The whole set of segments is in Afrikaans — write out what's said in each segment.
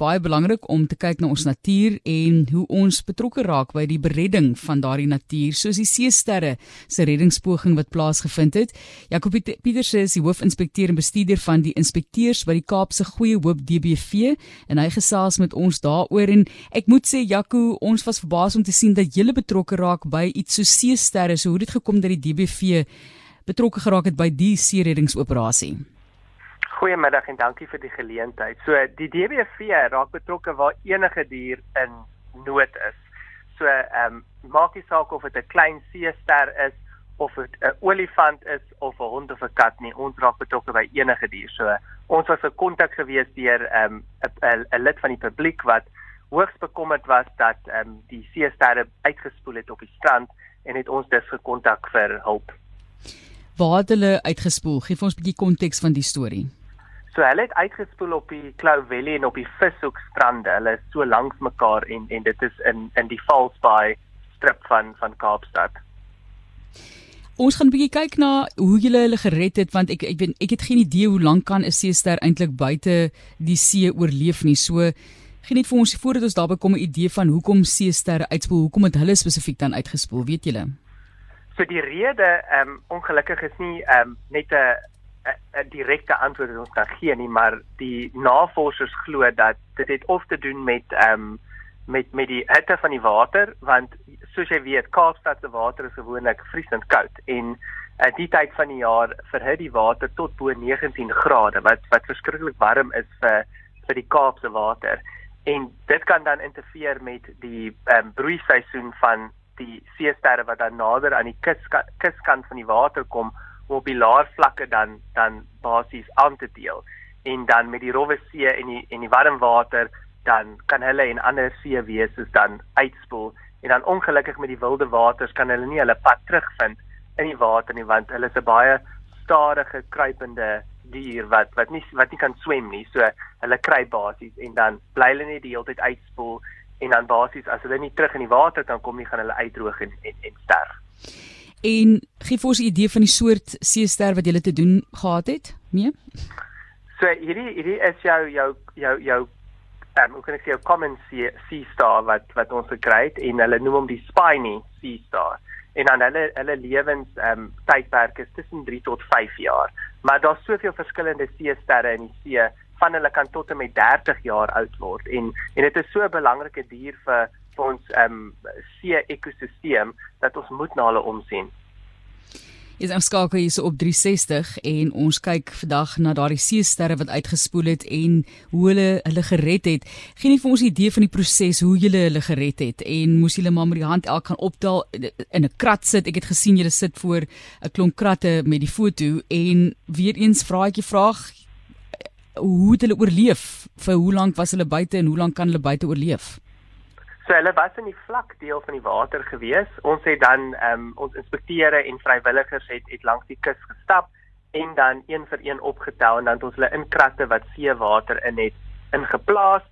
baie belangrik om te kyk na ons natuur en hoe ons betrokke raak by die beredding van daardie natuur, soos die seesterre se reddingspoging wat plaasgevind het. Jacob Pieterse is die hoofinspekteur en bestuurder van die inspekteurs by die Kaapse Goeie Hoop DBV en hy gesels met ons daaroor en ek moet sê Jaco, ons was verbaas om te sien dat jy betrokke raak by iets so seesterre. So hoe het dit gekom dat die DBV betrokke geraak het by die seereddingsoperasie? Goeiemiddag en dankie vir die geleentheid. So die DBV raak betrokke waar enige dier in nood is. So ehm um, maak nie saak of dit 'n klein seester is of dit 'n olifant is of 'n hond of 'n kat nie. Ons raak betrokke by enige dier. So ons was 'n kontak gewees deur ehm um, 'n lid van die publiek wat hoogs bekommerd was dat ehm um, die seesterre uitgespoel het op die strand en het ons dus gekontak vir hulp. Waar hulle uitgespoel? Geef ons 'n bietjie konteks van die storie. So hulle het uitgespoel op die Clow Valley en op die Vishoek strande. Hulle is so langs mekaar en en dit is in in die Falls Bay strip van van Kaapstad. Ons gaan 'n bietjie kyk na hoe julle hulle gered het want ek ek weet ek het geen idee hoe lank kan 'n seester eintlik buite die see oorleef nie. So geniet vir ons voordat ons daarby kom 'n idee van hoekom seesterre uitspoel, hoekom het hulle spesifiek dan uitgespoel, weet julle? So die rede ehm um, ongelukkig is nie ehm um, net 'n 'n direkte antwoord wat ons kan gee nie, maar die navorsers glo dat dit het of te doen met ehm um, met met die hitte van die water want soos jy weet Kaapstad se water is gewoonlik vriesend koud en uh, die tyd van die jaar verhit die water tot bo 19 grade wat wat verskriklik warm is vir vir die Kaapse water. En dit kan dan interfereer met die ehm um, broeiseisoen van die seesterre wat dan nader aan die kus kuskant van die water kom op die laer vlakke dan dan basies aan te deel. En dan met die rowwe see en die en die warm water dan kan hulle en ander seewese dan uitspoel. En dan ongelukkig met die wilde waters kan hulle nie hulle pad terugvind in die water nie want hulle is 'n baie stadige kruipende dier wat wat nie wat nie kan swem nie. So hulle kry basies en dan bly hulle net die hele tyd uitspoel. En dan basies as hulle nie terug in die water kan kom nie gaan hulle uitdroog en en, en sterf. En gee ons 'n idee van die soort seester wat jy te doen gehad het? Nee. So hierdie hierdie is jou jou jou jou ehm um, hoe kan ek sê 'n common sea, sea star wat wat ons gekry het en hulle noem hom die spiny sea star. En dan hulle hulle lewens ehm um, tydperk is tussen 3 tot 5 jaar. Maar daar's soveel verskillende seesterre in die see van hulle kan tot en met 30 jaar oud word en en dit is so 'n belangrike dier vir vir ons ehm um, see ekosisteem dat ons moet na hulle omsien. Is ons skakel hier so op 360 en ons kyk vandag na daardie seesterre wat uitgespoel het en hoe hulle hulle gered het. Geen nie vir ons idee van die proses hoe julle hulle gered het en moes julle maar met die hand elk gaan optel in 'n krat sit. Ek het gesien julle sit voor 'n klomp kratte met die foto en weer eens vra ek die vraag hoe het hulle oorleef? Vir hoe lank was hulle buite en hoe lank kan hulle buite oorleef? So hulle was in die vlak deel van die water gewees. Ons het dan ehm um, ons inspekteure en vrywilligers het het langs die kus gestap en dan een vir een opgetel en dan het ons hulle in kratte wat seewater in het ingeplaas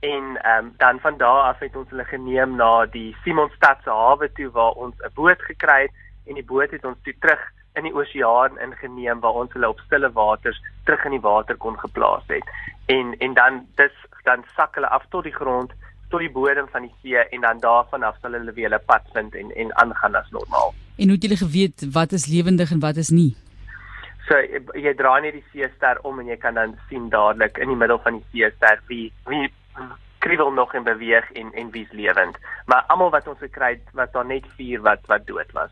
en ehm um, dan van daar af het ons hulle geneem na die Simonstad se hawe toe waar ons 'n boot gekry het en die boot het ons toe terug in die oseaan ingeneem waar ons hulle op stille waters terug in die water kon geplaas het. En en dan dis dan sak hulle af tot die grond, tot die bodem van die see en dan daarvan af sal hulle weer hulle pad vind en en aangaan as normaal. En hoe het julle geweet wat is lewendig en wat is nie? So jy draai net die seester om en jy kan dan sien dadelik in die middel van die seester wie wie kriebel nog in beweeg en en wie's lewend. Maar almal wat ons gekry het, was daar net 4 wat wat dood was.